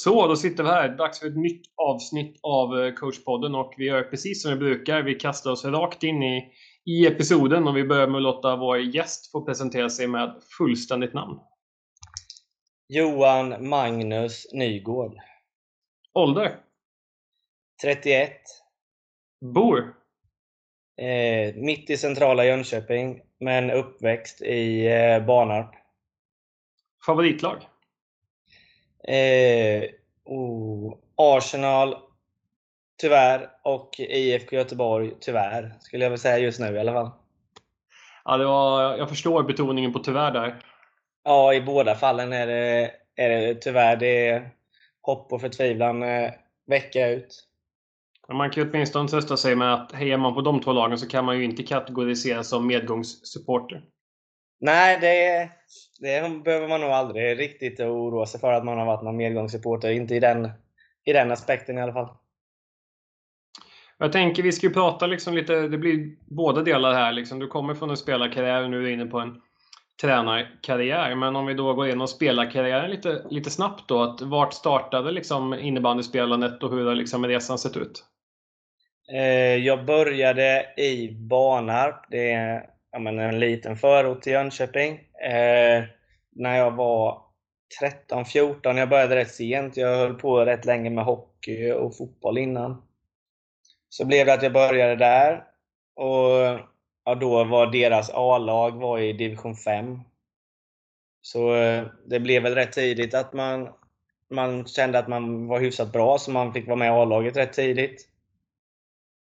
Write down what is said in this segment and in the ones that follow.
Så, då sitter vi här. Dags för ett nytt avsnitt av eh, coachpodden och vi gör precis som vi brukar. Vi kastar oss rakt in i, i episoden och vi börjar med att låta vår gäst få presentera sig med fullständigt namn. Johan Magnus Nygård. Ålder? 31. Bor? Eh, mitt i centrala Jönköping, men uppväxt i eh, Barnarp. Favoritlag? Eh, oh, Arsenal, tyvärr, och IFK Göteborg, tyvärr, skulle jag väl säga just nu i alla fall. Ja, det var, jag förstår betoningen på tyvärr där. Ja, i båda fallen är det, är det tyvärr det är hopp och förtvivlan eh, vecka ut. Man kan ju åtminstone trösta sig med att hejar man på de två lagen så kan man ju inte kategoriseras som medgångssupporter. Nej, det, det behöver man nog aldrig riktigt oroa sig för att man har varit någon medgångssupporter. Inte i den, i den aspekten i alla fall. Jag tänker vi ska ju prata liksom lite, det blir båda delar här. Liksom. Du kommer från en spelarkarriär och nu är du inne på en tränarkarriär. Men om vi då går igenom spelarkarriären lite, lite snabbt då. Att vart startade liksom innebandyspelandet och hur har liksom resan sett ut? Eh, jag började i Barnarp. Det är ja, men en liten förort till Jönköping. Eh, när jag var 13-14, jag började rätt sent. Jag höll på rätt länge med hockey och fotboll innan. Så blev det att jag började där. Och ja, då var deras A-lag var i division 5. Så eh, det blev väl rätt tidigt att man, man kände att man var hyfsat bra, så man fick vara med i A-laget rätt tidigt.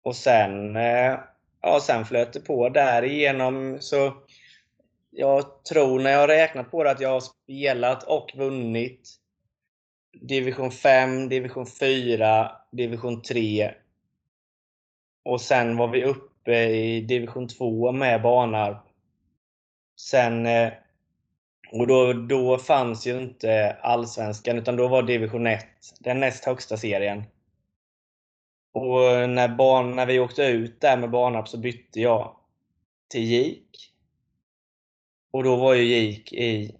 Och sen, eh, ja, sen flöt det på därigenom. Så jag tror när jag har räknat på det att jag har spelat och vunnit division 5, division 4, division 3. Och sen var vi uppe i division 2 med Barnarp. Sen, eh, och då, då fanns ju inte allsvenskan, utan då var division 1 den näst högsta serien. Och när, barn, när vi åkte ut där med Barnarp så bytte jag till GIK. Och då var ju GIK i,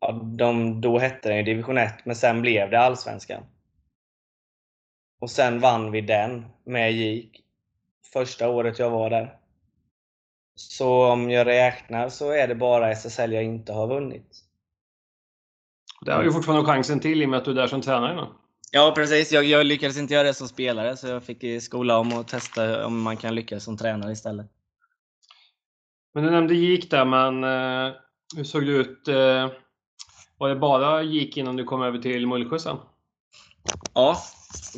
ja, de, då hette den ju division 1, men sen blev det allsvenskan. Och sen vann vi den med GIK. Första året jag var där. Så om jag räknar så är det bara SSL jag inte har vunnit. Det har ju fortfarande chansen till i och med att du är där som tränare nu. Ja, precis. Jag, jag, lyckades inte göra det som spelare, så jag fick skola om och testa om man kan lyckas som tränare istället. Men du nämnde gick där, men eh, hur såg det ut? Eh, var det bara gick innan du kom över till Mullsjö sen? Ja,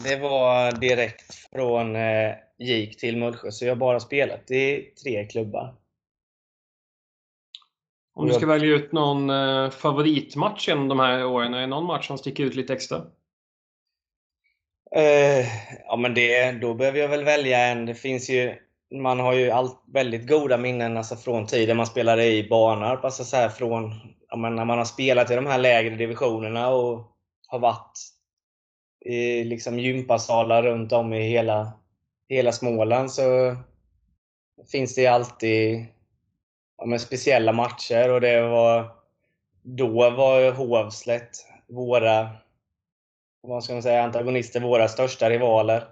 det var direkt från eh, gick till Mullsjö, så jag har bara spelat i tre klubbar. Om du ska välja ut någon eh, favoritmatch genom de här åren, är det någon match som sticker ut lite extra? Uh, ja, men det, då behöver jag väl välja en. Det finns ju, man har ju allt, väldigt goda minnen alltså från tiden man spelade i Barnarp. Alltså så här från, ja, men när man har spelat i de här lägre divisionerna och har varit i liksom gympasalar runt om i hela, hela Småland så finns det alltid ja, men speciella matcher. och det var Då var Hovslätt våra vad ska man säga, antagonister, våra största rivaler.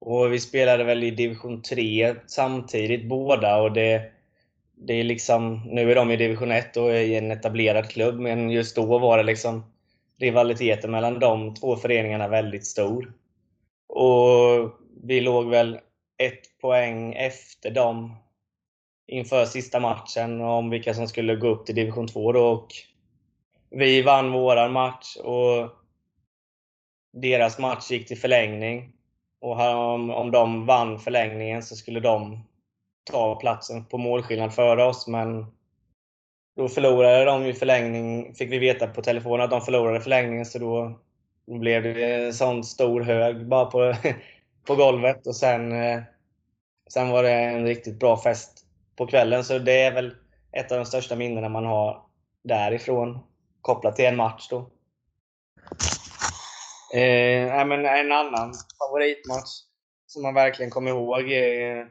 Och vi spelade väl i division 3 samtidigt båda och det, det är liksom, nu är de i division 1 och är i en etablerad klubb, men just då var det liksom rivaliteten mellan de två föreningarna väldigt stor. Och vi låg väl ett poäng efter dem inför sista matchen om vilka som skulle gå upp till division 2 då. Och vi vann våran match och deras match gick till förlängning. Och om, om de vann förlängningen så skulle de ta platsen på målskillnad före oss, men då förlorade de i förlängning, fick vi veta på telefonen att de förlorade förlängningen, så då blev det en sån stor hög bara på, på golvet. Och sen, eh, sen var det en riktigt bra fest på kvällen, så det är väl ett av de största minnena man har därifrån kopplat till en match då. Eh, men en annan favoritmatch som man verkligen kommer ihåg är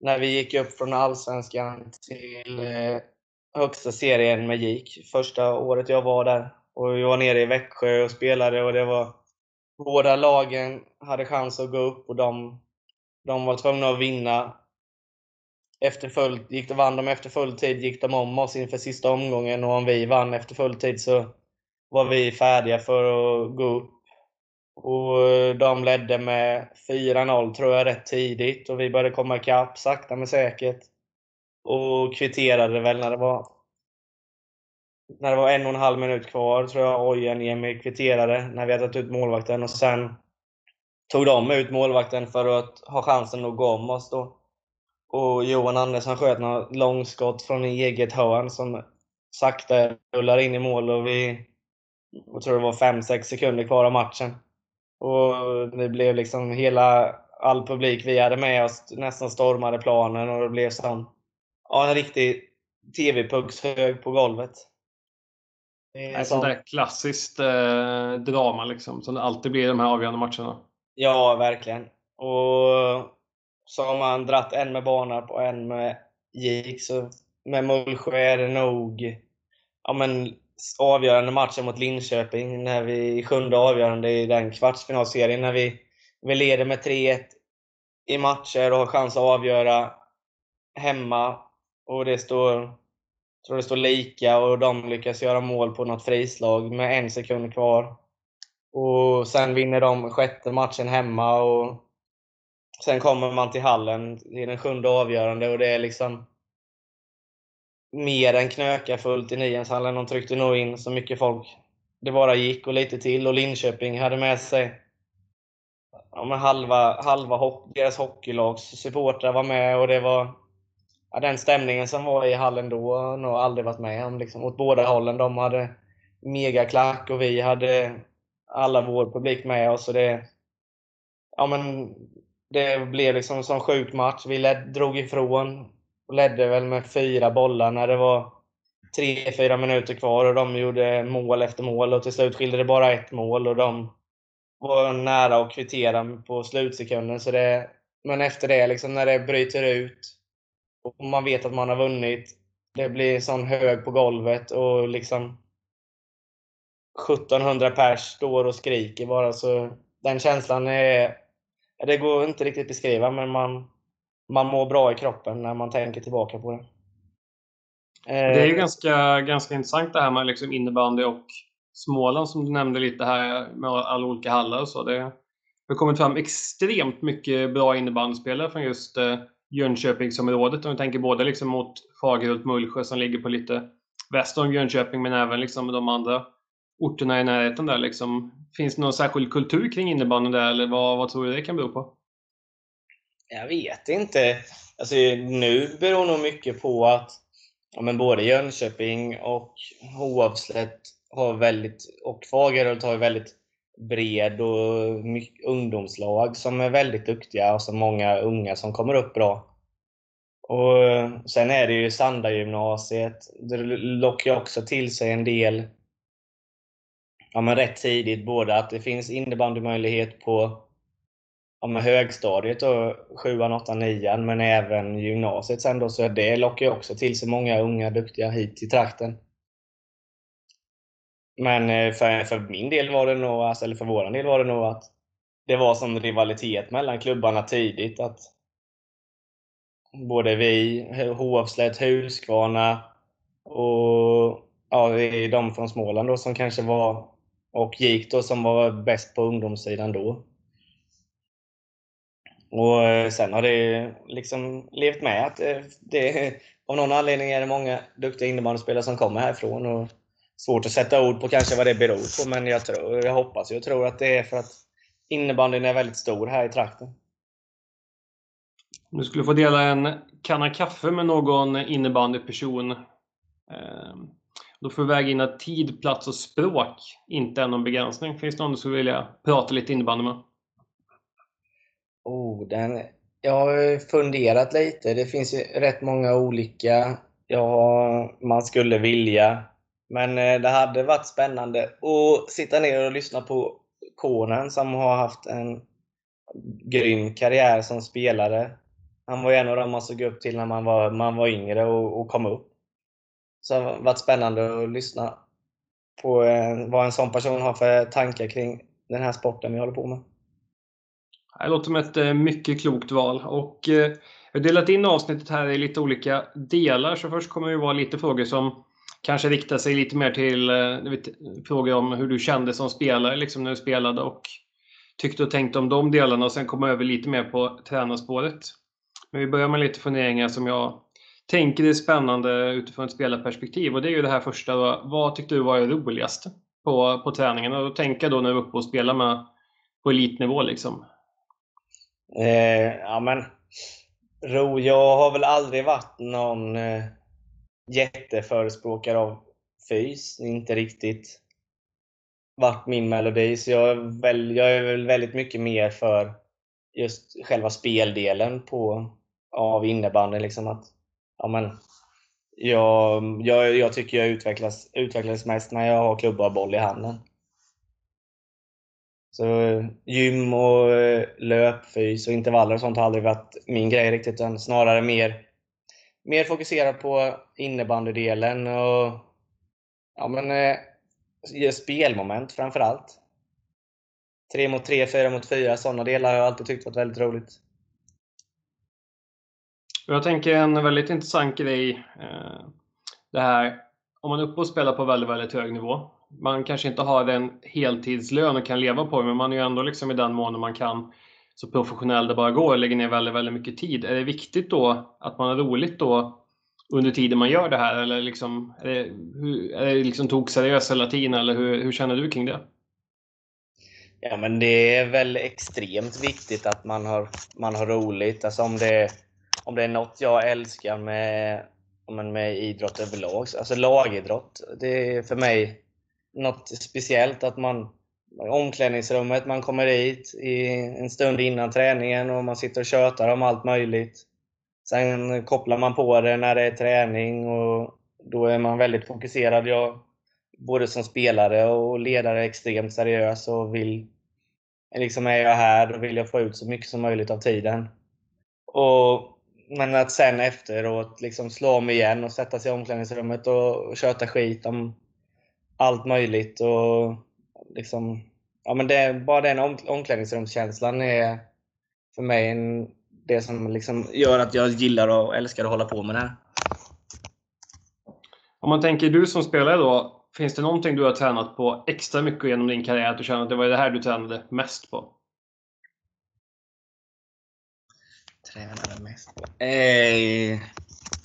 när vi gick upp från Allsvenskan till eh, högsta serien med GIK. Första året jag var där. Och vi var nere i Växjö och spelade och det var båda lagen hade chans att gå upp och de, de var tvungna att vinna. Efter full, gick, vann de efter full tid gick de om oss inför sista omgången och om vi vann efter full tid så var vi färdiga för att gå upp. Och eh, de ledde med 4-0 tror jag rätt tidigt och vi började komma ikapp sakta men säkert. Och kvitterade väl när det var när det var en och en halv minut kvar tror jag Ojen kvitterade när vi hade tagit ut målvakten och sen tog de ut målvakten för att ha chansen att gå om oss då. Och Johan Andersson sköt något långskott från eget hörn som sakta rullar in i mål och vi jag tror det var 5-6 sekunder kvar av matchen. Och det blev liksom hela, all publik vi hade med oss nästan stormade planen och det blev som ja, en riktig TV-pugshög på golvet. Ett sånt där klassiskt eh, drama liksom, som det alltid blir i de här avgörande matcherna. Ja, verkligen. Och så har man dratt en med Barnarp och en med Gik, så med Mullsjö är det nog ja, men, avgörande matchen mot Linköping, när vi sjunde avgörande i den kvartsfinalserien, när vi, vi leder med 3-1 i matcher och har chans att avgöra hemma. Och det står tror det står lika och de lyckas göra mål på något frislag med en sekund kvar. Och Sen vinner de sjätte matchen hemma och sen kommer man till hallen i den sjunde avgörande och det är liksom mer än knöka fullt i Nienshallen. De tryckte nog in så mycket folk det bara gick och lite till. Och Linköping hade med sig ja, halva, halva deras hockeylags supportrar var med och det var ja, den stämningen som var i hallen då har jag nog aldrig varit med om. Liksom, åt båda hållen. De hade megaklack och vi hade alla vår publik med oss. Och det, ja, men det blev liksom en sån sjuk match. Vi led, drog ifrån och ledde väl med fyra bollar när det var tre, fyra minuter kvar och de gjorde mål efter mål och till slut skilde det bara ett mål och de var nära att kvittera på slutsekunden. Så det, men efter det, liksom, när det bryter ut och man vet att man har vunnit. Det blir sån hög på golvet och liksom 1700 pers står och skriker bara. Så den känslan är... Det går inte riktigt att beskriva, men man, man mår bra i kroppen när man tänker tillbaka på det. Det är ju eh, ganska, ganska intressant det här med liksom innebandy och Småland som du nämnde lite här med alla olika hallar och så. Det har kommit fram extremt mycket bra innebandyspelare från just eh, Jönköpingsområdet om vi tänker både liksom mot Fagerhult, Mullsjö som ligger på lite väster om Jönköping men även liksom de andra orterna i närheten där liksom. Finns det någon särskild kultur kring innebandyn där eller vad, vad tror du det kan bero på? Jag vet inte. Alltså, nu beror nog mycket på att ja, men både Jönköping och Hovslätt har väldigt, och Fagerhult har väldigt bred och mycket ungdomslag som är väldigt duktiga och så många unga som kommer upp bra. Och eh, Sen är det ju Sandagymnasiet. Det lockar också till sig en del ja, men rätt tidigt. Både att det finns innebandymöjlighet på ja, men högstadiet, och 7, 8, 9 men även gymnasiet sen då, så det lockar också till sig många unga duktiga hit till trakten. Men eh, för, för min del var det nog, alltså, eller för vår del var det nog att det var som rivalitet mellan klubbarna tidigt. Att både vi, Hovslätt, Huskvarna och ja, de från Småland då som kanske var och gick då som var bäst på ungdomssidan då. Och eh, sen har det liksom levt med att det, det, av någon anledning är det många duktiga innebandyspelare som kommer härifrån. Och svårt att sätta ord på kanske vad det beror på, men jag, tror, jag hoppas jag tror att det är för att innebandyn är väldigt stor här i trakten. Om du skulle få dela en kanna kaffe med någon innebandyperson eh, då får du väga in att tid, plats och språk inte är någon begränsning. Finns det någon du skulle vilja prata lite innebandy med? Oh, den, jag har funderat lite. Det finns ju rätt många olika ja, man skulle vilja men eh, det hade varit spännande att sitta ner och lyssna på Konen som har haft en grym karriär som spelare. Han var en av dem man såg upp till när man var, man var yngre och, och kom upp. Så det har varit spännande att lyssna på eh, vad en sån person har för tankar kring den här sporten vi håller på med. Det låter som ett eh, mycket klokt val. Och, eh, jag har delat in avsnittet här i lite olika delar. Så först kommer det vara lite frågor som kanske riktar sig lite mer till vet, frågor om hur du kände som spelare liksom när du spelade och tyckte och tänkte om de delarna. Och sen komma över lite mer på tränarspåret. Men vi börjar med lite funderingar som jag tänker är spännande utifrån ett spelarperspektiv. Och det är ju det här första. Vad tyckte du var roligast på, på träningen? Och tänka då när du är uppe och spelar med på elitnivå liksom. Eh, ja men, ro, jag har väl aldrig varit någon eh, jätteförespråkare av fys. Inte riktigt varit min melodi. Så jag är, väl, jag är väl väldigt mycket mer för just själva speldelen på, av innebandyn. Liksom att, ja, men, jag, jag, jag tycker jag utvecklas, utvecklas mest när jag har klubba och boll i handen. Så gym och eh, löp, löpfys och intervaller och sånt har aldrig varit min grej riktigt, utan snarare mer, mer fokuserad på innebandydelen och ja, men, eh, spelmoment framför allt. Tre mot 3, 4 mot fyra, sådana delar har jag alltid tyckt varit väldigt roligt. Jag tänker en väldigt intressant grej. Eh, det här om man är uppe och spelar på väldigt, väldigt hög nivå. Man kanske inte har en heltidslön och kan leva på det, men man är ju ändå liksom i den mån man kan så professionell det bara går och lägger ner väldigt, väldigt mycket tid. Är det viktigt då att man har roligt då under tiden man gör det här? Eller liksom, är det, hur, är det liksom tok hela tiden? Eller hur, hur känner du kring det? Ja, men det är väl extremt viktigt att man har, man har roligt. Alltså om det, om det är något jag älskar med, med idrott överlag, alltså lagidrott, det är för mig något speciellt att man omklädningsrummet, man kommer dit i en stund innan träningen och man sitter och tjötar om allt möjligt. Sen kopplar man på det när det är träning och då är man väldigt fokuserad. Jag, både som spelare och ledare, extremt seriös och vill liksom är jag här, då vill jag få ut så mycket som möjligt av tiden. Och, men att sen efteråt liksom slå om igen och sätta sig i omklädningsrummet och köta skit om allt möjligt. Och liksom, ja, men det, bara den om, omklädningsrumskänslan är för mig en, det som liksom gör att jag gillar och älskar att hålla på med det här. Om man tänker du som spelare då, Finns det någonting du har tränat på extra mycket genom din karriär? Att du känner att det var det här du tränade mest på? Tränade mest på? Eh,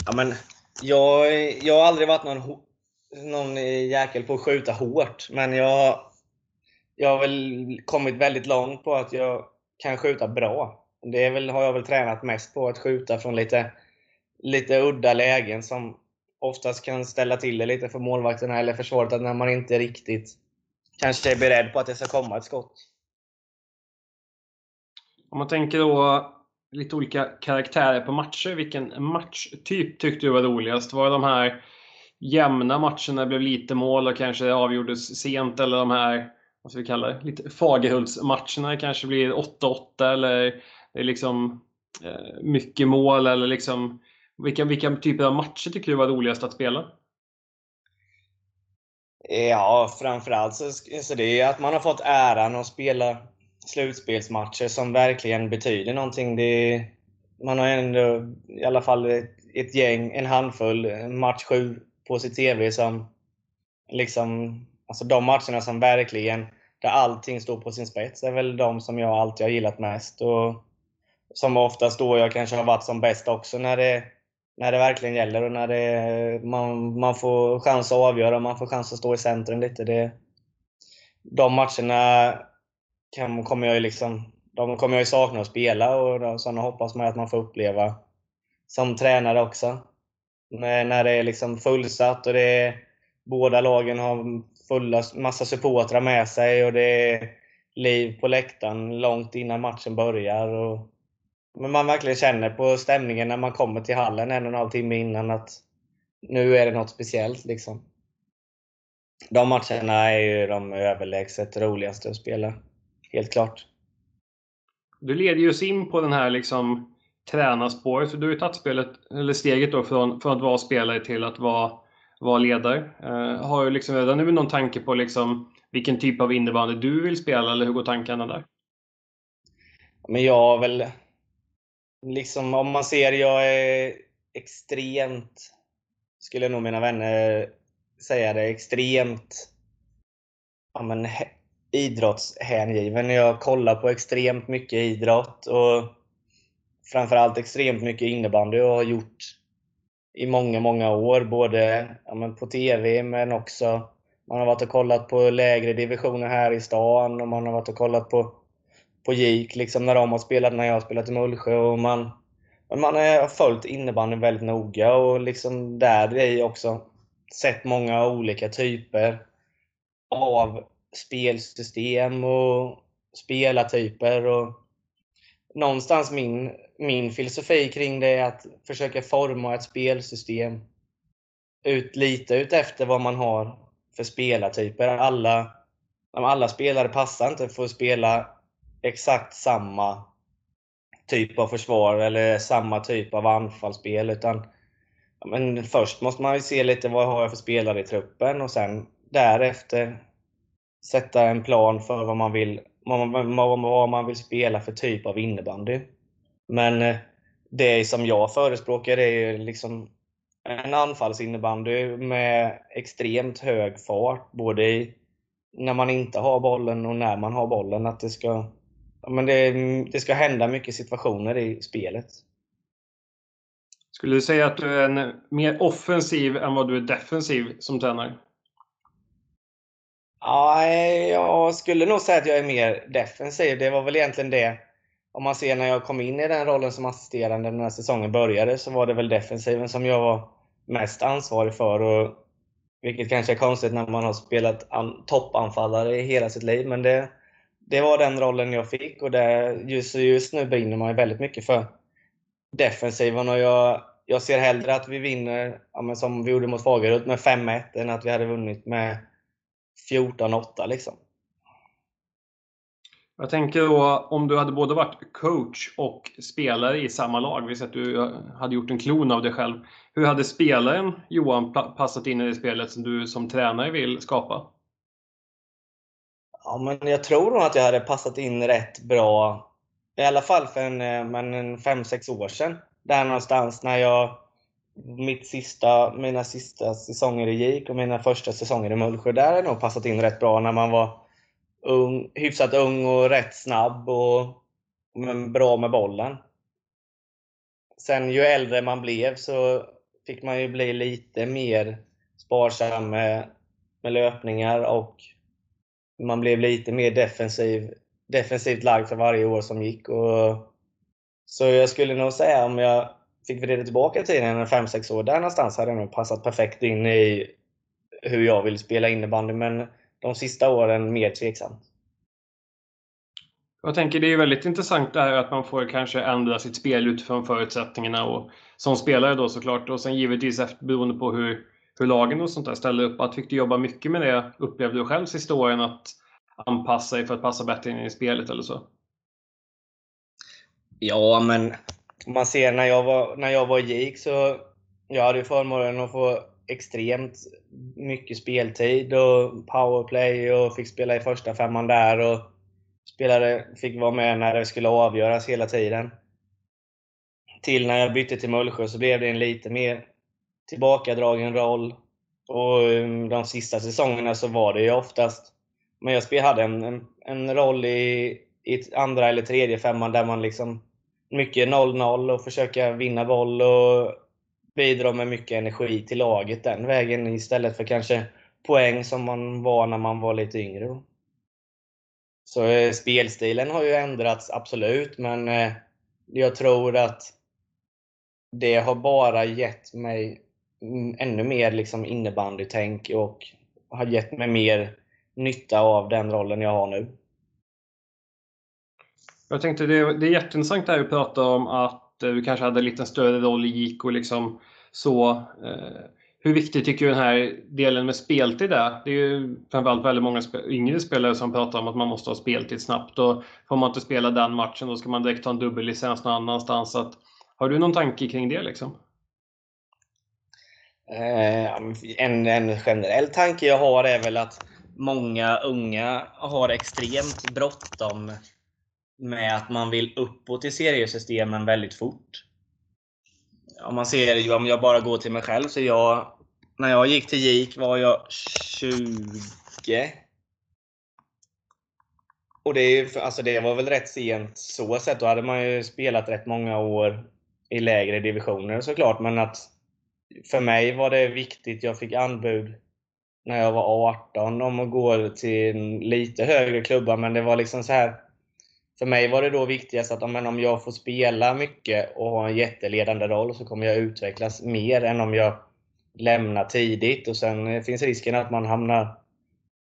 ja, men jag, jag har aldrig varit någon, någon jäkel på att skjuta hårt. Men jag, jag har väl kommit väldigt långt på att jag kan skjuta bra. Det väl, har jag väl tränat mest på, att skjuta från lite, lite udda lägen som oftast kan ställa till det lite för målvakterna eller försvaret när man inte riktigt kanske är beredd på att det ska komma ett skott. Om man tänker då lite olika karaktärer på matcher. Vilken matchtyp tyckte du var roligast? Var det de här jämna matcherna det blev lite mål och kanske avgjordes sent eller de här, vad ska vi kalla det, lite Fagerhultsmatcherna kanske blir 8-8 eller det är liksom eh, mycket mål eller liksom vilka, vilka typer av matcher tycker du var roligast att spela? Ja, framförallt så, så det är att man har fått äran att spela slutspelsmatcher som verkligen betyder någonting. Det, man har ändå i alla fall ett, ett gäng, en handfull, match 7 på sitt TV som liksom, alltså de matcherna som verkligen, där allting står på sin spets, är väl de som jag alltid har gillat mest. Och som oftast då jag kanske har varit som bäst också när det när det verkligen gäller och när det, man, man får chans att avgöra, man får chans att stå i centrum lite. Det, de matcherna kan, kommer jag ju liksom, de kommer jag ju sakna att spela och sådana hoppas man att man får uppleva som tränare också. Men när det är liksom fullsatt och det är, båda lagen har fulla, massa supportrar med sig och det är liv på läktaren långt innan matchen börjar. Och men man verkligen känner på stämningen när man kommer till hallen en och en halv timme innan att nu är det något speciellt. Liksom. De matcherna är ju de överlägset roligaste att spela. Helt klart. Du leder ju oss in på den här liksom tränarspåret. Du har ju tagit spelet, eller steget då från, från att vara spelare till att vara vara ledare. Eh, har du liksom redan nu någon tanke på liksom vilken typ av innebandy du vill spela eller hur går tankarna där? Men jag väl, liksom om man ser, jag är extremt, skulle nog mina vänner säga det, extremt ja, men, idrottshängiven. Jag kollar på extremt mycket idrott och framförallt extremt mycket innebandy och har gjort i många, många år. Både ja, men på TV men också man har varit och kollat på lägre divisioner här i stan och man har varit och kollat på, på GIK liksom när de har spelat, när jag har spelat i Mullsjö. Och man, man har följt innebandyn väldigt noga och liksom där i också sett många olika typer av spelsystem och spelartyper. Och någonstans min, min filosofi kring det är att försöka forma ett spelsystem ut, lite ut efter vad man har för spelartyper. Alla, alla spelare passar inte för att spela exakt samma typ av försvar eller samma typ av anfallsspel. Utan, men först måste man ju se lite vad har jag för spelare i truppen och sen därefter sätta en plan för vad man vill, vad man vill spela för typ av innebandy. Men eh, det som jag förespråkar är liksom en anfallsinnebandy med extremt hög fart, både i, när man inte har bollen och när man har bollen. Att det ska, men det, det ska hända mycket situationer i spelet. Skulle du säga att du är en mer offensiv än vad du är defensiv som tränare? Ja, jag skulle nog säga att jag är mer defensiv. Det var väl egentligen det. Om man ser när jag kom in i den rollen som assisterande när säsongen började så var det väl defensiven som jag var mest ansvarig för. Och, vilket kanske är konstigt när man har spelat toppanfallare i hela sitt liv. Men det, det var den rollen jag fick och det, just, just nu brinner man ju väldigt mycket för defensiven. Och jag, jag ser hellre att vi vinner, ja, som vi gjorde mot Fagerhult, med 5-1 än att vi hade vunnit med 14-8 liksom. Jag tänker då om du hade både varit coach och spelare i samma lag, vi att du hade gjort en klon av dig själv. Hur hade spelaren Johan passat in i det spelet som du som tränare vill skapa? Ja, men jag tror nog att jag hade passat in rätt bra, i alla fall för en, eh, en 5-6 år sedan. Där någonstans när jag mitt sista, mina sista säsonger i GIK och mina första säsonger i Mullsjö, där har jag nog passat in rätt bra när man var ung, hyfsat ung och rätt snabb och men bra med bollen. Sen ju äldre man blev så fick man ju bli lite mer sparsam med, med löpningar och man blev lite mer defensiv, defensivt lagd för varje år som gick. Och, så jag skulle nog säga om jag fick vrida tillbaka tiden 5-6 år, där någonstans hade det nog passat perfekt in i hur jag vill spela innebandy. Men de sista åren mer tveksamt. Jag tänker det är väldigt intressant det här att man får kanske ändra sitt spel utifrån förutsättningarna och som spelare då såklart och sen givetvis efter, beroende på hur, hur lagen och sånt där ställer upp. Att fick du jobba mycket med det upplevde du själv sista åren att anpassa dig för att passa bättre in i spelet eller så? Ja, men man ser när jag var, när jag var i GIK så jag hade ju förmånen att få extremt mycket speltid och powerplay och fick spela i första femman där och spelade, fick vara med när det skulle avgöras hela tiden. Till när jag bytte till Mullsjö så blev det en lite mer tillbakadragen roll. Och um, de sista säsongerna så var det ju oftast, men jag hade en, en, en roll i, i andra eller tredje femman där man liksom mycket 0-0 och försöka vinna boll och bidra med mycket energi till laget den vägen istället för kanske poäng som man var när man var lite yngre. Så eh, spelstilen har ju ändrats absolut, men eh, jag tror att det har bara gett mig ännu mer liksom innebandytänk och har gett mig mer nytta av den rollen jag har nu. Jag tänkte det, det är jätteintressant det här du pratar om att eh, du kanske hade en lite större roll i JIK och liksom så. Eh, hur viktig tycker du den här delen med speltid är? Det är ju framförallt väldigt många yngre spelare som pratar om att man måste ha speltid snabbt och får man inte spela den matchen då ska man direkt ta en dubbellicens någon annanstans. Att, har du någon tanke kring det liksom? Eh, en, en generell tanke jag har är väl att många unga har extremt bråttom med att man vill uppåt i seriesystemen väldigt fort. Om man ser, om jag bara går till mig själv, så jag, när jag gick till GIK var jag 20. Och det, är, alltså det var väl rätt sent så sett. Då hade man ju spelat rätt många år i lägre divisioner såklart. Men att för mig var det viktigt. Jag fick anbud när jag var 18 om att gå till lite högre klubbar. Men det var liksom så här. För mig var det då viktigast att om jag får spela mycket och ha en jätteledande roll så kommer jag utvecklas mer än om jag lämnar tidigt. Och Sen eh, finns risken att man hamnar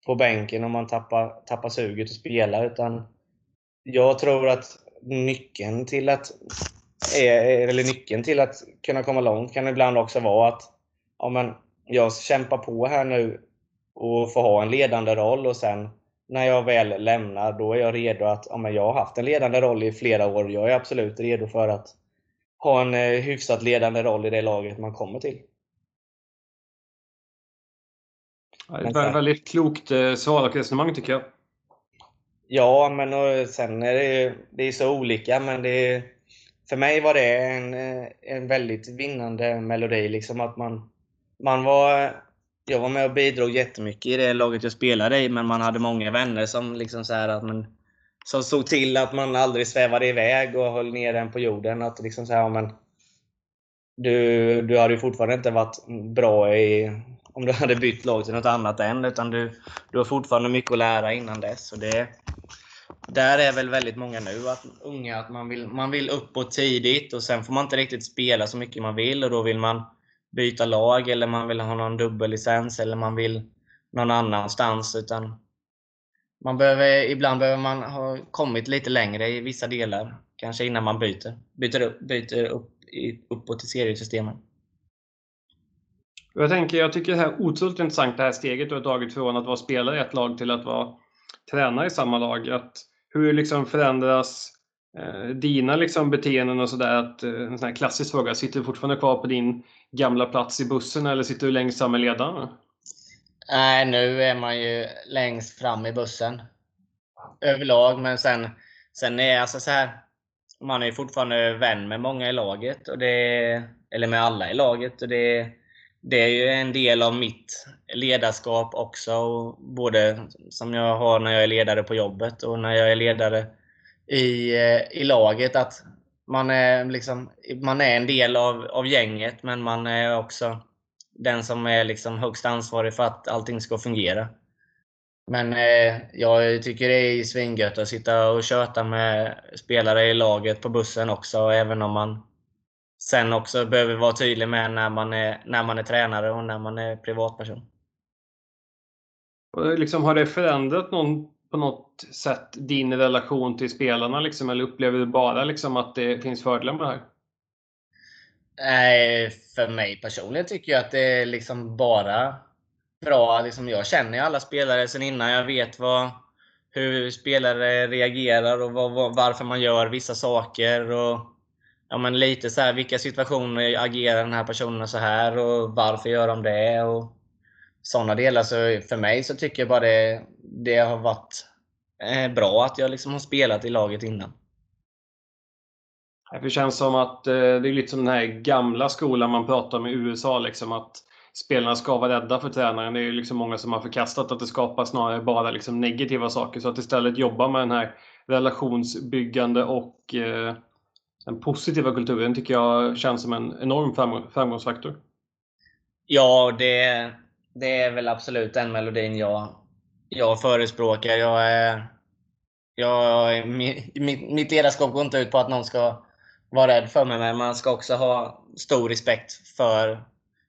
på bänken om man tappar, tappar suget att spela. Utan jag tror att nyckeln till att eh, eller nyckeln till att kunna komma långt kan ibland också vara att ja, men jag kämpar på här nu och får ha en ledande roll och sen när jag väl lämnar, då är jag redo att, ja, men jag har haft en ledande roll i flera år. Jag är absolut redo för att ha en eh, hyfsat ledande roll i det laget man kommer till. Ja, det är ett väldigt klokt eh, svar och resonemang tycker jag. Ja, men och sen är det, det är så olika, men det för mig var det en, eh, en väldigt vinnande melodi. Liksom att man, man var, jag var med och bidrog jättemycket i det laget jag spelade i, men man hade många vänner som, liksom så att man, som såg till att man aldrig svävade iväg och höll ner den på jorden. Att liksom så här, men, du, du hade ju fortfarande inte varit bra i, om du hade bytt lag till något annat än, utan du, du har fortfarande mycket att lära innan dess. Och det, där är väl väldigt många nu, att unga, att man vill, man vill uppåt tidigt och sen får man inte riktigt spela så mycket man vill och då vill man byta lag eller man vill ha någon dubbellicens eller man vill någon annanstans. Utan man behöver, ibland behöver man ha kommit lite längre i vissa delar, kanske innan man byter. Byter, upp, byter upp, uppåt i seriesystemen. Jag, tänker, jag tycker det här är otroligt intressant, det här steget du har tagit från att vara spelare i ett lag till att vara tränare i samma lag. Att hur liksom förändras Eh, dina liksom beteenden och sådär? Eh, en sån här klassisk fråga. Sitter du fortfarande kvar på din gamla plats i bussen eller sitter du längst fram med ledaren? Nej, nu är man ju längst fram i bussen. Överlag, men sen, sen är alltså så här. Man är fortfarande vän med många i laget, och det, eller med alla i laget. Och det, det är ju en del av mitt ledarskap också. Både som jag har när jag är ledare på jobbet och när jag är ledare i, eh, i laget. Att man är, liksom, man är en del av, av gänget, men man är också den som är liksom högst ansvarig för att allting ska fungera. Men eh, jag tycker det är svingött att sitta och köta med spelare i laget på bussen också, även om man sen också behöver vara tydlig med när man är, när man är tränare och när man är privatperson. Liksom, har det förändrat någon, på något sätt din relation till spelarna? Liksom, eller upplever du bara liksom, att det finns fördelar med det här? Nej, för mig personligen tycker jag att det är liksom bara bra. Liksom jag känner ju alla spelare sen innan. Jag vet vad, hur spelare reagerar och vad, varför man gör vissa saker. Och ja, men lite så här, vilka situationer agerar den här personen så här och varför gör de det? Och sådana delar. Så för mig så tycker jag bara det, det har varit eh, bra att jag liksom har spelat i laget innan. Det känns som att eh, det är lite som den här gamla skolan man pratar om i USA. Liksom, att spelarna ska vara rädda för tränaren. Det är liksom många som har förkastat att det skapar snarare bara liksom negativa saker. Så att istället jobba med den här relationsbyggande och eh, den positiva kulturen tycker jag känns som en enorm framgångsfaktor. Ja, det, det är väl absolut den melodin jag, jag förespråkar. Jag är, jag, mitt, mitt ledarskap går inte ut på att någon ska vara rädd för mig, men man ska också ha stor respekt för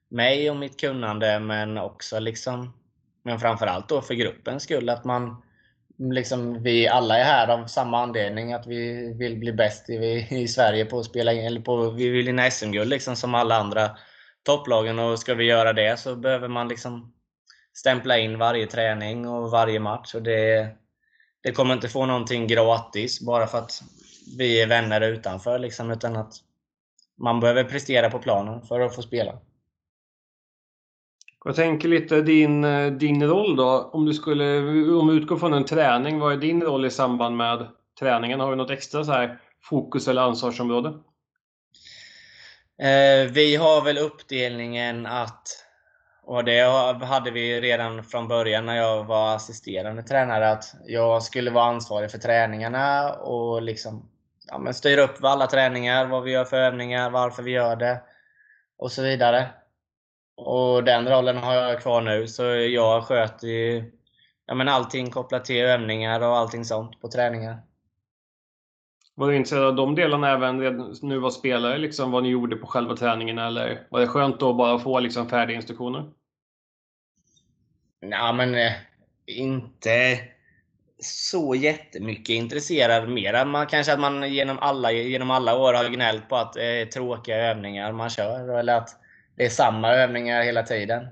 mig och mitt kunnande, men också liksom, men framförallt då för gruppens skull. Att man, liksom, vi alla är här av samma anledning, att vi vill bli bäst i, i Sverige på att spela eller på, vi vill vinna SM-guld liksom som alla andra topplagen och ska vi göra det så behöver man liksom stämpla in varje träning och varje match. Och det, det kommer inte få någonting gratis bara för att vi är vänner utanför, liksom, utan att man behöver prestera på planen för att få spela. Jag tänker lite din, eh, din roll då. Om du skulle om vi utgår från en träning, vad är din roll i samband med träningen? Har du något extra så här fokus eller ansvarsområde? Eh, vi har väl uppdelningen att, och det hade vi redan från början när jag var assisterande tränare, att jag skulle vara ansvarig för träningarna och liksom ja, men styra upp alla träningar, vad vi gör för övningar, varför vi gör det och så vidare. Och den rollen har jag kvar nu, så jag sköter ju ja, men allting kopplat till övningar och allting sånt på träningar. Var du intresserad av de delarna även när du var spelare? Liksom, vad ni gjorde på själva träningen? Eller var det skönt att bara få liksom, färdiga instruktioner? Nej, men eh, inte så jättemycket intresserad. Mer man kanske att man genom alla, genom alla år har gnällt på att det är tråkiga övningar man kör. Eller att det är samma övningar hela tiden.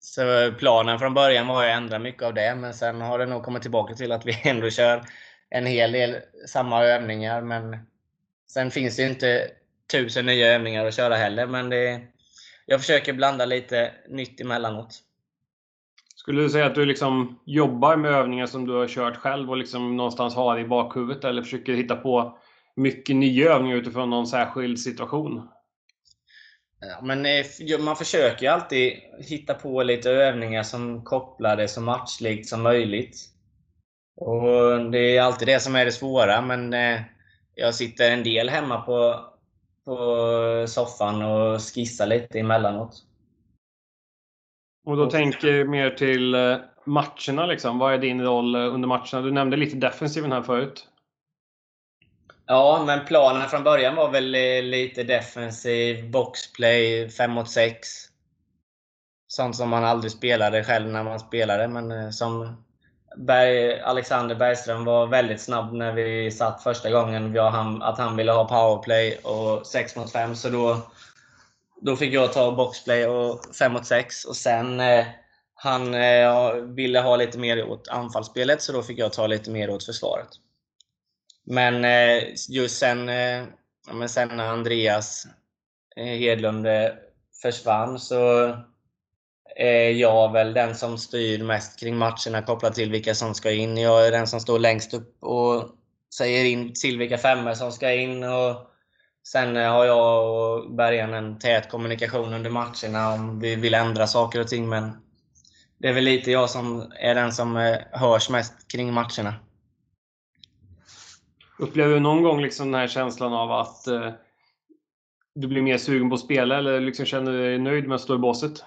Så planen från början var att ändra mycket av det, men sen har det nog kommit tillbaka till att vi ändå kör en hel del samma övningar. Men sen finns det inte tusen nya övningar att köra heller. Men det, jag försöker blanda lite nytt emellanåt. Skulle du säga att du liksom jobbar med övningar som du har kört själv och liksom någonstans har i bakhuvudet eller försöker hitta på mycket nya övningar utifrån någon särskild situation? Ja, men eh, man försöker alltid hitta på lite övningar som kopplar det så matchlikt som möjligt. Och Det är alltid det som är det svåra, men eh, jag sitter en del hemma på, på soffan och skissar lite emellanåt. Och då tänker jag mer till eh, matcherna. Liksom. Vad är din roll under matcherna? Du nämnde lite defensiven här förut. Ja, men planen från början var väl lite defensiv, boxplay, 5 mot 6. Sånt som man aldrig spelade själv när man spelade, men eh, som Berg, Alexander Bergström var väldigt snabb när vi satt första gången. Att han ville ha powerplay och 6 mot 5. Så då, då fick jag ta boxplay och 5 mot 6. Och sen eh, han eh, ville ha lite mer åt anfallsspelet, så då fick jag ta lite mer åt försvaret. Men eh, just sen, eh, men sen när Andreas eh, Hedlund eh, försvann så Eh, är jag väl den som styr mest kring matcherna kopplat till vilka som ska in. Jag är den som står längst upp och säger in till vilka femmor som ska in. Och sen eh, har jag och Bergen en tät kommunikation under matcherna om vi vill ändra saker och ting. Men det är väl lite jag som är den som eh, hörs mest kring matcherna. Upplever du någon gång liksom den här känslan av att eh, du blir mer sugen på att spela eller liksom känner du dig nöjd med att stå i båset?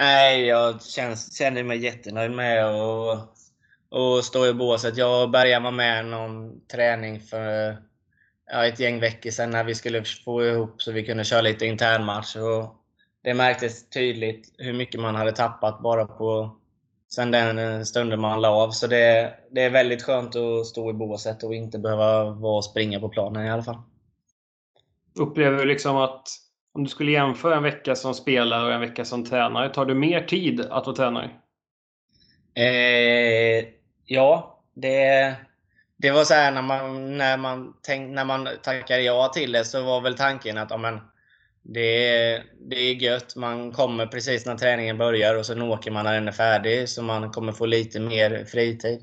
Nej, jag känns, känner mig jättenöjd med att och stå i båset. Jag och Bergan var med någon träning för ja, ett gäng veckor sedan när vi skulle få ihop så vi kunde köra lite internmatch. Och det märktes tydligt hur mycket man hade tappat bara på sen den stunden man la av. Så det, det är väldigt skönt att stå i båset och inte behöva vara och springa på planen i alla fall. Upplever du liksom att om du skulle jämföra en vecka som spelare och en vecka som tränare, tar du mer tid att vara tränare? Eh, ja, det, det var så här när man, när, man tänk, när man tackade ja till det så var väl tanken att amen, det, det är gött. Man kommer precis när träningen börjar och sen åker man när den är färdig så man kommer få lite mer fritid.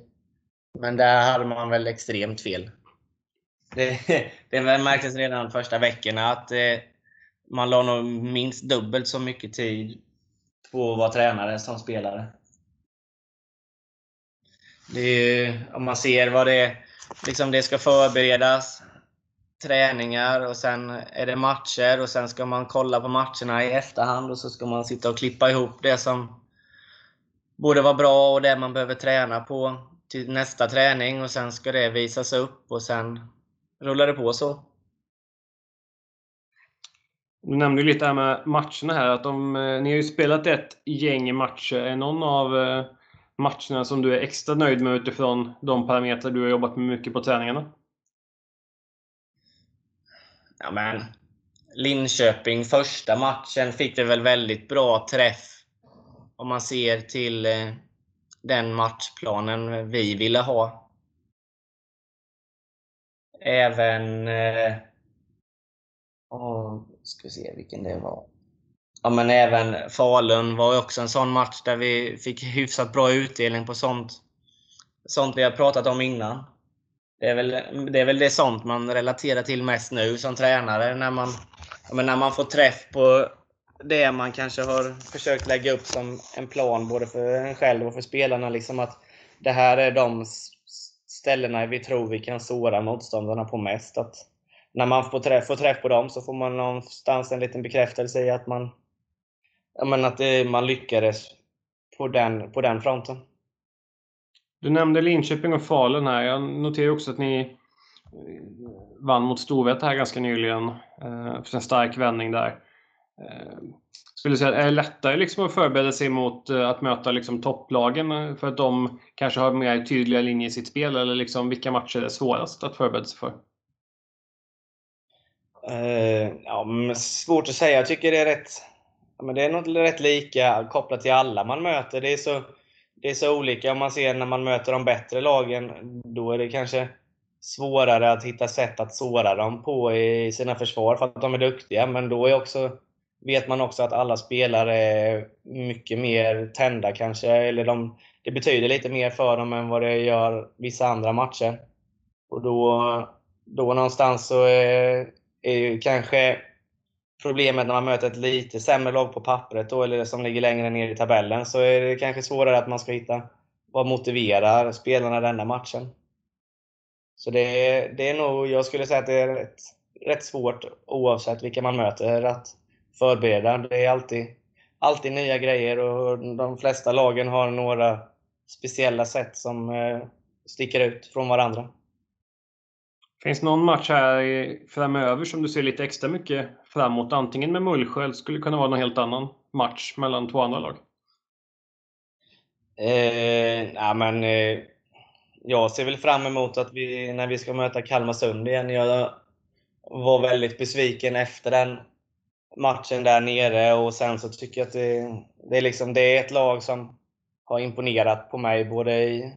Men där hade man väl extremt fel. Det, det märktes redan första veckorna att eh, man la nog minst dubbelt så mycket tid på att vara tränare som spelare. Det är, om man ser vad det liksom det ska förberedas, träningar och sen är det matcher och sen ska man kolla på matcherna i efterhand och så ska man sitta och klippa ihop det som borde vara bra och det man behöver träna på till nästa träning och sen ska det visas upp och sen rullar det på så. Du nämnde lite här med matcherna här. Att de, eh, ni har ju spelat ett gäng matcher. Är någon av eh, matcherna som du är extra nöjd med utifrån de parametrar du har jobbat med mycket på träningarna? Ja, men Linköping, första matchen fick vi väl väldigt bra träff. Om man ser till eh, den matchplanen vi ville ha. Även... Och ska se vilken det var. Ja, men även Falun var också en sån match där vi fick hyfsat bra utdelning på sånt, sånt vi har pratat om innan. Det är, väl, det är väl det sånt man relaterar till mest nu som tränare. När man, men när man får träff på det man kanske har försökt lägga upp som en plan både för en själv och för spelarna. Liksom att det här är de ställena vi tror vi kan såra motståndarna på mest. Att när man får träff, får träff på dem så får man någonstans en liten bekräftelse i att man, men att det, man lyckades på den, på den fronten. Du nämnde Linköping och Falun här. Jag noterar också att ni eh, vann mot Storvreta här ganska nyligen. Eh, för en stark vändning där. Eh, skulle du säga, är det lättare liksom att förbereda sig mot eh, att möta liksom topplagen eh, för att de kanske har mer tydliga linjer i sitt spel? Eller liksom, vilka matcher är svårast att förbereda sig för? Uh, ja, svårt att säga. Jag tycker det är rätt, men det är nog rätt lika kopplat till alla man möter. Det är, så, det är så olika. Om man ser när man möter de bättre lagen, då är det kanske svårare att hitta sätt att såra dem på i sina försvar för att de är duktiga. Men då är också, vet man också att alla spelare är mycket mer tända kanske. Eller de, det betyder lite mer för dem än vad det gör vissa andra matcher. Och då, då någonstans så är, är ju kanske problemet när man möter ett lite sämre lag på pappret då, eller som ligger längre ner i tabellen, så är det kanske svårare att man ska hitta vad motiverar spelarna denna matchen. Så det, det är nog, jag skulle säga att det är rätt, rätt svårt oavsett vilka man möter att förbereda. Det är alltid, alltid nya grejer och de flesta lagen har några speciella sätt som eh, sticker ut från varandra. Finns det någon match här framöver som du ser lite extra mycket framåt? Antingen med Mullsjö eller skulle det kunna vara någon helt annan match mellan två andra lag? Eh, ja, men, eh, jag ser väl fram emot att vi, när vi ska möta Kalmarsund igen. Jag var väldigt besviken efter den matchen där nere och sen så tycker jag att det, det, är, liksom, det är ett lag som har imponerat på mig både i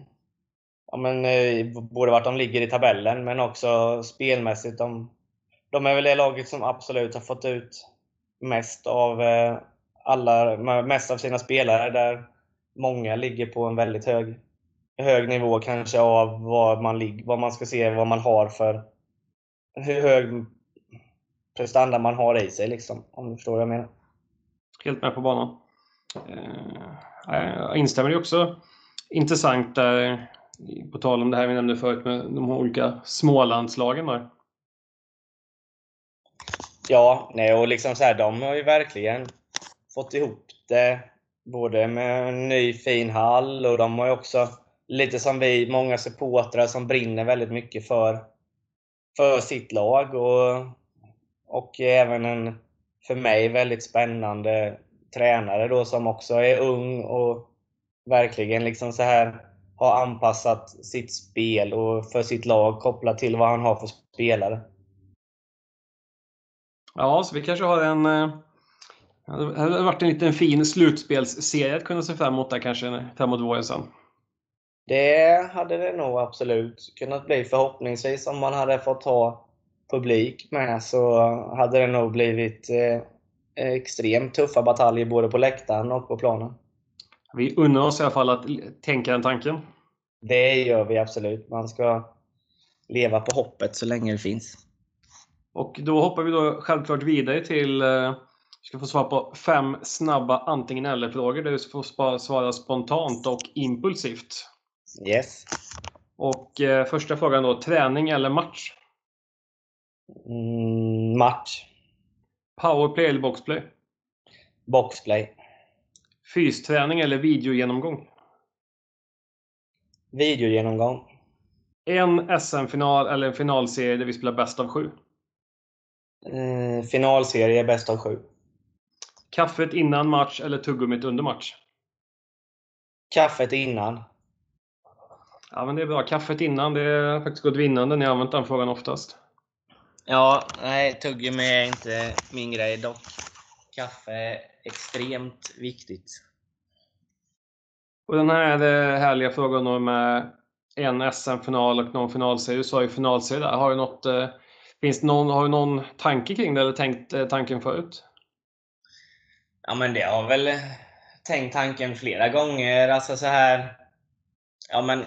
ja, men, eh, både vart de ligger i tabellen men också spelmässigt. De, de är väl det laget som absolut har fått ut mest av eh, alla, mest av sina spelare där många ligger på en väldigt hög, hög nivå kanske av vad man, vad man ska se vad man har för hur hög prestanda man har i sig liksom, om du förstår vad jag menar. Helt med på banan. Eh, jag instämmer också intressant där på tal om det här vi nämnde förut med de olika smålandslagen där. Ja, nej, och liksom så här, de har ju verkligen fått ihop det. Både med en ny fin hall och de har ju också, lite som vi, många supportrar som brinner väldigt mycket för, för sitt lag. Och, och även en, för mig, väldigt spännande tränare då som också är ung och verkligen liksom så här har anpassat sitt spel och för sitt lag kopplat till vad han har för spelare. Ja, så vi kanske har en... Eh, det hade varit en liten fin slutspelsserie att kunna se fram emot där kanske framåt våren sen. Det hade det nog absolut kunnat bli förhoppningsvis. Om man hade fått ha publik med så hade det nog blivit eh, extremt tuffa bataljer både på läktaren och på planen. Vi unnar oss i alla fall att tänka den tanken. Det gör vi absolut. Man ska leva på hoppet så länge det finns. Och då hoppar vi då självklart vidare till eh, vi ska få svara på fem snabba antingen eller-frågor där du får svara spontant och impulsivt. Yes. Och eh, första frågan då, träning eller match? Mm, match. Powerplay eller boxplay? Boxplay. Fysträning eller videogenomgång? Videogenomgång. En SM-final eller en finalserie där vi spelar bäst av sju? Eh, finalserie bäst av sju. Kaffet innan match eller tuggummit under match? Kaffet innan. Ja, men det är bra. Kaffet innan, det har faktiskt gått vinnande när jag använt den frågan oftast. Ja, nej, tuggummi är inte min grej dock. Kaffe extremt viktigt. Och den här härliga frågan med en SM-final och någon finalserie. Du sa ju finalserie där. Har du något, eh, finns någon, har du någon tanke kring det eller tänkt eh, tanken förut? Ja, men det har väl tänkt tanken flera gånger. Alltså så här... Ja, men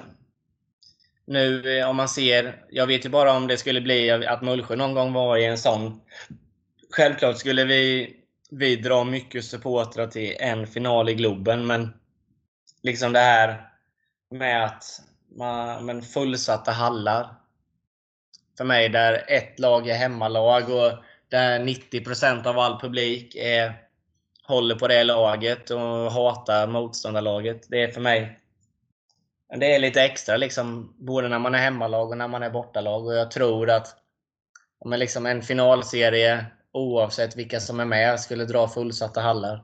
nu eh, om man ser, jag vet ju bara om det skulle bli att Mullsjö någon gång var i en sån. Självklart skulle vi, vi drar mycket supportrar till en final i Globen, men liksom det här med att man, men fullsatta hallar. För mig där ett lag är hemmalag och där 90% av all publik är, håller på det laget och hatar motståndarlaget. Det är för mig det är lite extra liksom, både när man är hemmalag och när man är bortalag. Och jag tror att om liksom en finalserie, oavsett vilka som är med, skulle dra fullsatta hallar.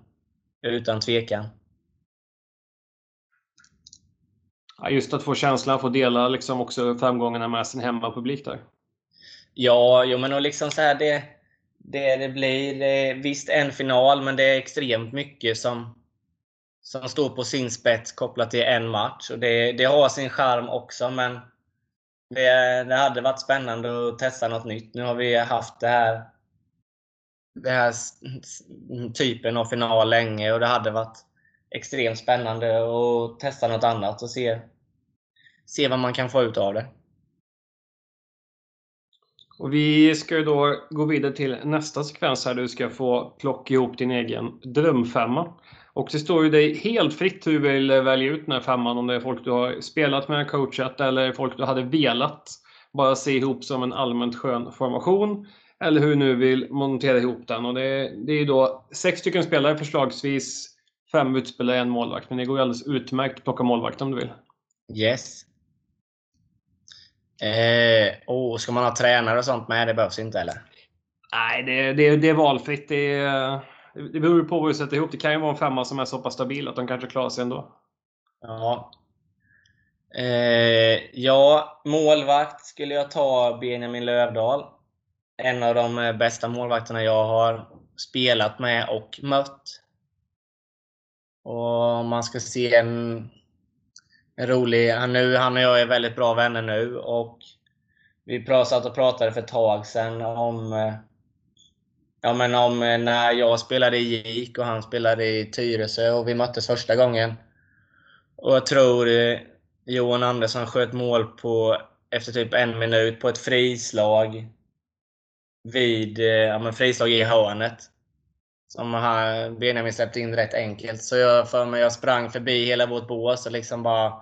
Utan tvekan. Ja, just att få känslan få dela liksom också framgångarna med sin hemmapublik där. Ja, jo, men och liksom så här, det, det, det blir det, visst en final, men det är extremt mycket som, som står på sin spets kopplat till en match. Och det, det har sin charm också, men det, det hade varit spännande att testa något nytt. Nu har vi haft det här, den här typen av final länge och det hade varit extremt spännande att testa något annat och se, se vad man kan få ut av det. Och vi ska ju då gå vidare till nästa sekvens här. Du ska få plocka ihop din egen drömfemma. Och det står ju dig helt fritt hur du vill välja ut den här femman. Om det är folk du har spelat med, coachat eller folk du hade velat bara se ihop som en allmänt skön formation. Eller hur nu vill montera ihop den. Och det, det är då sex stycken spelare förslagsvis. Fem utspelare, en målvakt. Men det går ju alldeles utmärkt att plocka målvakt om du vill. Yes. Eh, oh, ska man ha tränare och sånt med? Det behövs inte eller? Nej, det, det, det är valfritt. Det, det beror på vad du sätter ihop. Det kan ju vara en femma som är så pass stabil att de kanske klarar sig ändå. Ja. Eh, ja, målvakt skulle jag ta Benjamin Lövdahl. En av de eh, bästa målvakterna jag har spelat med och mött. Och man ska se en rolig. Han, nu, han och jag är väldigt bra vänner nu och vi satt och pratade för ett tag sedan om eh, Ja men om eh, när jag spelade i GIK och han spelade i Tyresö och vi möttes första gången. Och jag tror Johan Andersson sköt mål på efter typ en minut på ett frislag. Vid, eh, ja men frislag i hörnet. Som Benjamin släppte in rätt enkelt. Så jag för mig jag sprang förbi hela vårt bås och liksom bara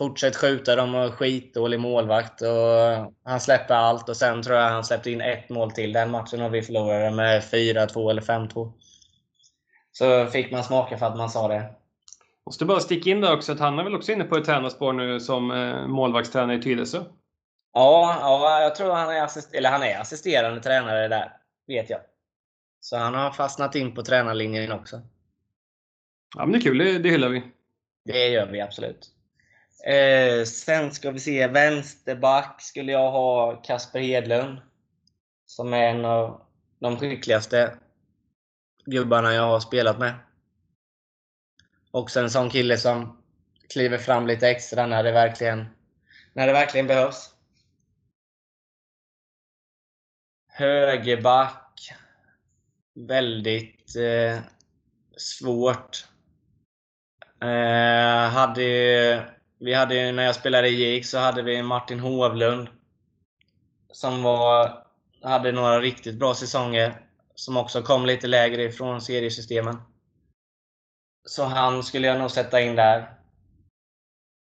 Fortsätt skjuta, de och skitdålig målvakt och han släppte allt och sen tror jag han släppte in ett mål till den matchen och vi förlorade med 4-2 eller 5-2. Så fick man smaka för att man sa det. Måste bara sticka in där också att han är väl också inne på ett tränarspår nu som eh, målvaktstränare i Tyresö? Ja, ja, jag tror han är, assist eller han är assisterande tränare där. Vet jag. Så han har fastnat in på tränarlinjen också. Ja, men det är kul. Det, det hyllar vi. Det gör vi absolut. Eh, sen ska vi se, vänsterback skulle jag ha Kasper Hedlund. Som är en av de skickligaste gubbarna jag har spelat med. Också en sån kille som kliver fram lite extra när det verkligen, när det verkligen behövs. Högerback. Väldigt eh, svårt. Eh, hade vi hade när jag spelade i GIK så hade vi Martin Hovlund. Som var, hade några riktigt bra säsonger. Som också kom lite lägre ifrån seriesystemen. Så han skulle jag nog sätta in där.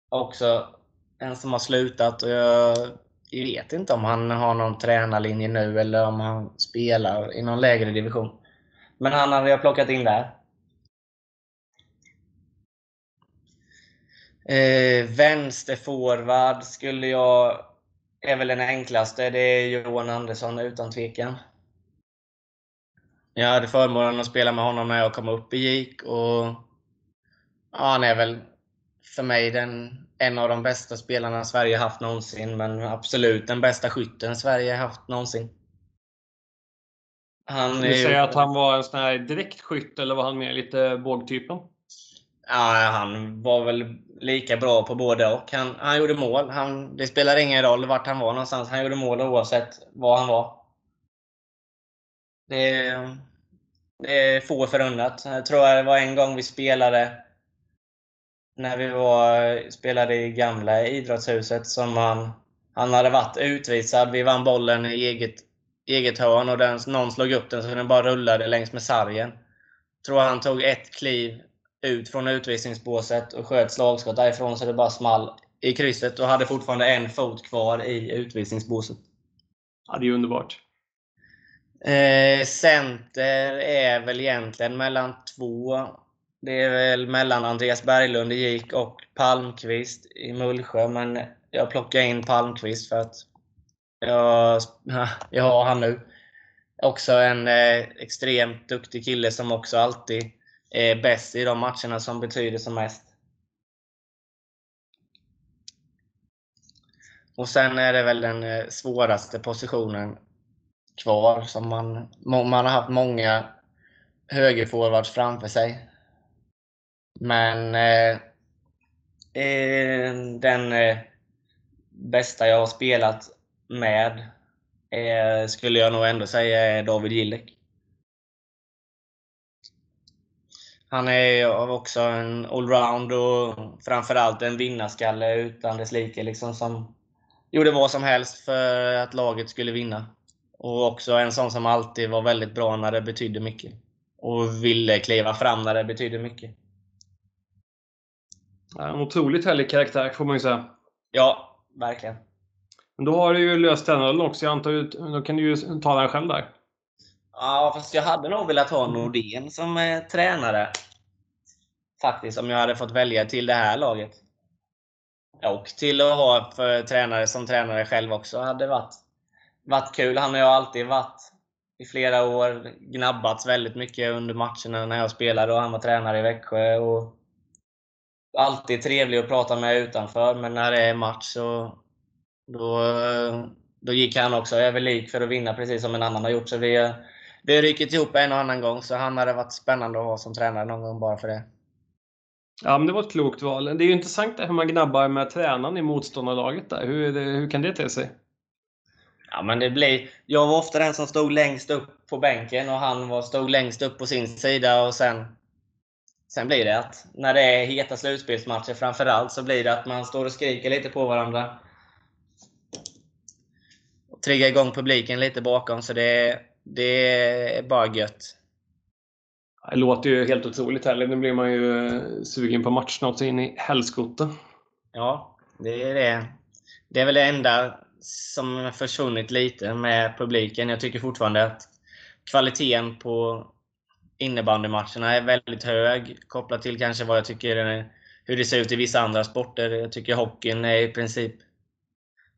Också en som har slutat och jag jag vet inte om han har någon tränarlinje nu eller om han spelar i någon lägre division. Men han hade jag plockat in där. Eh, vänsterforward skulle jag... är väl den enklaste. Det är Johan Andersson utan tvekan. Jag hade förmånen att spela med honom när jag kom upp i GIK och ja, han är väl för mig den, en av de bästa spelarna Sverige haft någonsin, men absolut den bästa skytten Sverige haft någonsin. Han du säger att han var en sån här direktskytt, eller var han mer lite bågtypen? Ja, han var väl lika bra på både och. Han, han gjorde mål. Han, det spelar ingen roll vart han var någonstans. Han gjorde mål oavsett var han var. Det, Det är få förunnat. Jag tror det var en gång vi spelade när vi var, spelade i gamla idrottshuset som han, han hade varit utvisad. Vi vann bollen i eget, eget hörn och den, någon slog upp den så den bara rullade längs med sargen. Tror han tog ett kliv ut från utvisningsbåset och sköt slagskott därifrån så det bara small i krysset och hade fortfarande en fot kvar i utvisningsbåset. Ja, det är underbart. Eh, center är väl egentligen mellan två. Det är väl mellan Andreas Berglund i GIK och Palmqvist i Mullsjö. Men jag plockar in Palmqvist för att jag, jag har han nu. Också en eh, extremt duktig kille som också alltid är bäst i de matcherna som betyder som mest. Och sen är det väl den eh, svåraste positionen kvar. Som man, man har haft många högerforwards framför sig. Men eh, eh, den eh, bästa jag har spelat med eh, skulle jag nog ändå säga är David Gillek. Han är också en allround och framförallt en vinnarskalle utan dess like. Liksom, som gjorde vad som helst för att laget skulle vinna. Och också en sån som alltid var väldigt bra när det betydde mycket. Och ville kliva fram när det betydde mycket. En otroligt härlig karaktär får man ju säga. Ja, verkligen. Men då har du ju löst tränarrollen också. Jag antar då kan du ju ta den själv där. Ja, fast jag hade nog velat ha Nordén som eh, tränare. Faktiskt, om jag hade fått välja till det här laget. Och till att ha för tränare som tränare själv också hade varit, varit kul. Han har ju alltid varit i flera år gnabbats väldigt mycket under matcherna när jag spelade och han var tränare i Växjö. Och alltid trevlig att prata med utanför, men när det är match så då, då gick han också över lik för att vinna precis som en annan har gjort. Så vi, vi har ryckt ihop en och annan gång, så han hade varit spännande att ha som tränare någon gång bara för det. Ja, men det var ett klokt val. Det är ju intressant hur man gnabbar med tränaren i motståndarlaget där. Hur, hur kan det te sig? Ja, men det blir... Jag var ofta den som stod längst upp på bänken och han var, stod längst upp på sin sida och sen Sen blir det att när det är heta slutspelsmatcher framförallt så blir det att man står och skriker lite på varandra. Och triggar igång publiken lite bakom, så det, det är bara gött. Det låter ju helt otroligt härligt. Nu blir man ju eh, sugen på match snart in i helskotta. Ja, det är det. Det är väl det enda som försvunnit lite med publiken. Jag tycker fortfarande att kvaliteten på innebandymatcherna är väldigt hög. Kopplat till kanske vad jag tycker eh, hur det ser ut i vissa andra sporter. Jag tycker hockeyn är i princip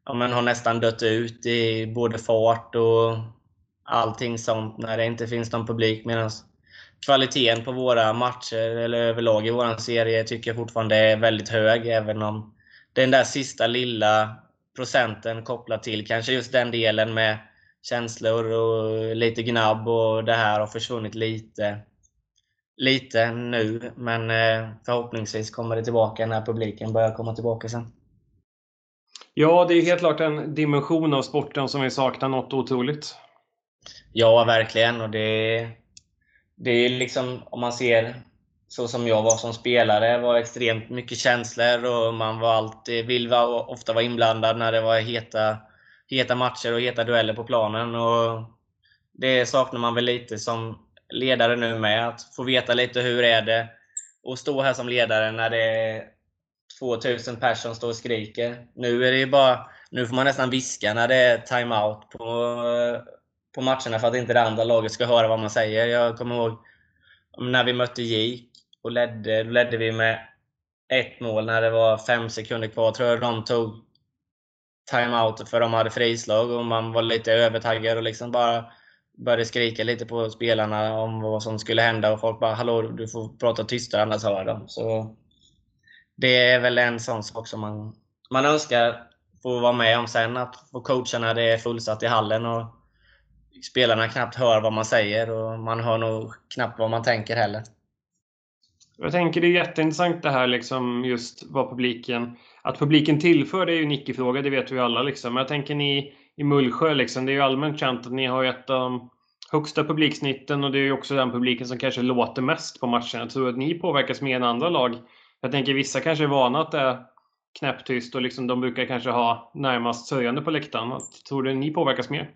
ja, men har nästan dött ut i både fart och allting sånt när det inte finns någon publik. Medan kvaliteten på våra matcher, eller överlag i vår serie, tycker jag fortfarande är väldigt hög. Även om den där sista lilla procenten kopplat till kanske just den delen med känslor och lite gnabb och det här har försvunnit lite, lite nu. Men eh, förhoppningsvis kommer det tillbaka när publiken börjar komma tillbaka sen. Ja, det är helt klart en dimension av sporten som vi saknar något otroligt. Ja, verkligen. Och det, det är liksom, om man ser så som jag var som spelare, var extremt mycket känslor och man var alltid, vill ofta vara inblandad när det var heta heta matcher och heta dueller på planen. Och det saknar man väl lite som ledare nu med. Att få veta lite hur är det att stå här som ledare när det är 2000 personer som står och skriker. Nu är det bara, nu får man nästan viska när det är timeout på, på matcherna för att inte det andra laget ska höra vad man säger. Jag kommer ihåg när vi mötte JIK och ledde, då ledde vi med ett mål när det var fem sekunder kvar. Tror jag de tog timeout för de hade frislag och man var lite övertaggad och liksom bara började skrika lite på spelarna om vad som skulle hända och folk bara ”Hallå, du får prata tystare annars hör de”. Så det är väl en sån sak som man, man önskar få vara med om sen, att få coacha när det är fullsatt i hallen och spelarna knappt hör vad man säger och man hör nog knappt vad man tänker heller. Jag tänker det är jätteintressant det här liksom just vad publiken att publiken tillför det är ju en icke-fråga, det vet vi alla. Liksom. Men jag tänker ni i Mullsjö, liksom, det är ju allmänt känt att ni har ett av de högsta publiksnitten och det är ju också den publiken som kanske låter mest på matcherna. Jag tror att ni påverkas mer än andra lag. Jag tänker vissa kanske är vana att det är knäpptyst och liksom de brukar kanske ha närmast sörjande på läktaren. Tror du ni påverkas mer?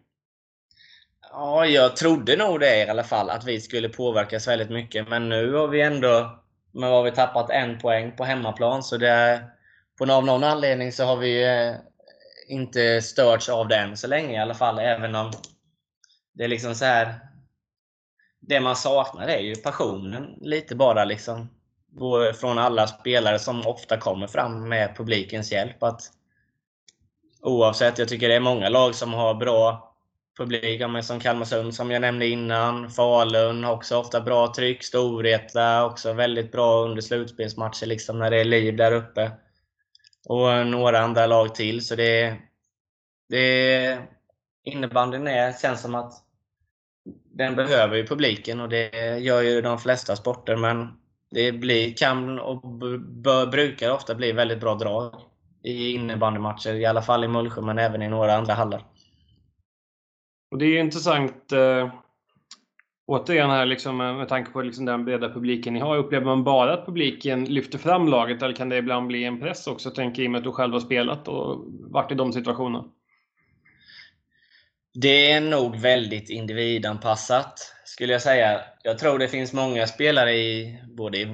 Ja, jag trodde nog det i alla fall, att vi skulle påverkas väldigt mycket. Men nu har vi ändå men har vi tappat en poäng på hemmaplan. Så det, på av någon anledning så har vi eh, inte störts av det än så länge i alla fall. Även om det är liksom så här. Det man saknar är ju passionen lite bara liksom. Från alla spelare som ofta kommer fram med publikens hjälp. Att Oavsett, jag tycker det är många lag som har bra publik, som Kalmarsund som jag nämnde innan. Falun har också ofta bra tryck. Storvreta också väldigt bra under slutspelsmatcher liksom när det är liv där uppe. Och några andra lag till. Så det, det innebandyn är, känns som att den behöver ju publiken och det gör ju de flesta sporter. Men det blir, kan och bör, brukar ofta bli väldigt bra drag i innebandymatcher. I alla fall i Mullsjö, men även i några andra hallar. Och det är intressant eh, återigen här liksom, eh, med tanke på liksom den breda publiken ni har. Upplever man bara att publiken lyfter fram laget eller kan det ibland bli en press också? Tänker i och med att du själv har spelat och varit i de situationerna. Det är nog väldigt individanpassat skulle jag säga. Jag tror det finns många spelare i både i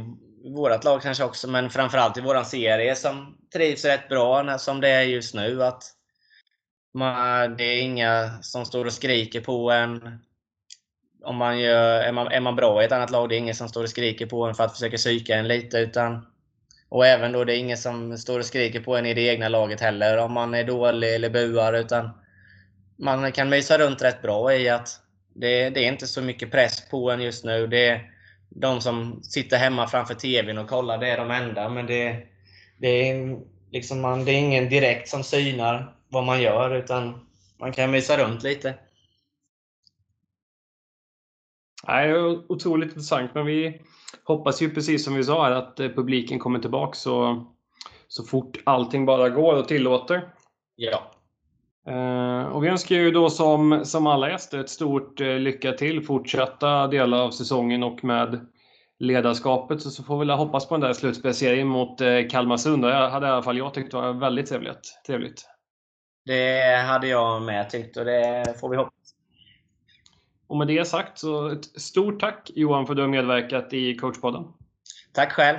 vårt lag kanske också, men framförallt i våran serie som trivs rätt bra som det är just nu. Att man, det är inga som står och skriker på en. Om man gör, är, man, är man bra i ett annat lag, det är ingen som står och skriker på en för att försöka psyka en lite. Utan, och även då, det är ingen som står och skriker på en i det egna laget heller, om man är dålig eller buar. Utan man kan mysa runt rätt bra i att det, det är inte så mycket press på en just nu. Det är de som sitter hemma framför TVn och kollar, det är de enda. Men det, det, är, liksom man, det är ingen direkt som synar vad man gör, utan man kan mysa runt lite. är otroligt intressant, men vi hoppas ju precis som vi sa att eh, publiken kommer tillbaka så, så fort allting bara går och tillåter. Ja. Uh, och vi önskar ju då som, som alla gäster ett stort uh, lycka till fortsatta delar av säsongen och med ledarskapet. Så, så får vi väl hoppas på den där slutspelserien mot Kalmarsund. Det hade i alla fall jag tyckt var väldigt trevligt. trevligt. Det hade jag med tyckt och det får vi hoppas. Och med det sagt så ett stort tack Johan för att du har medverkat i coachpodden. Tack själv!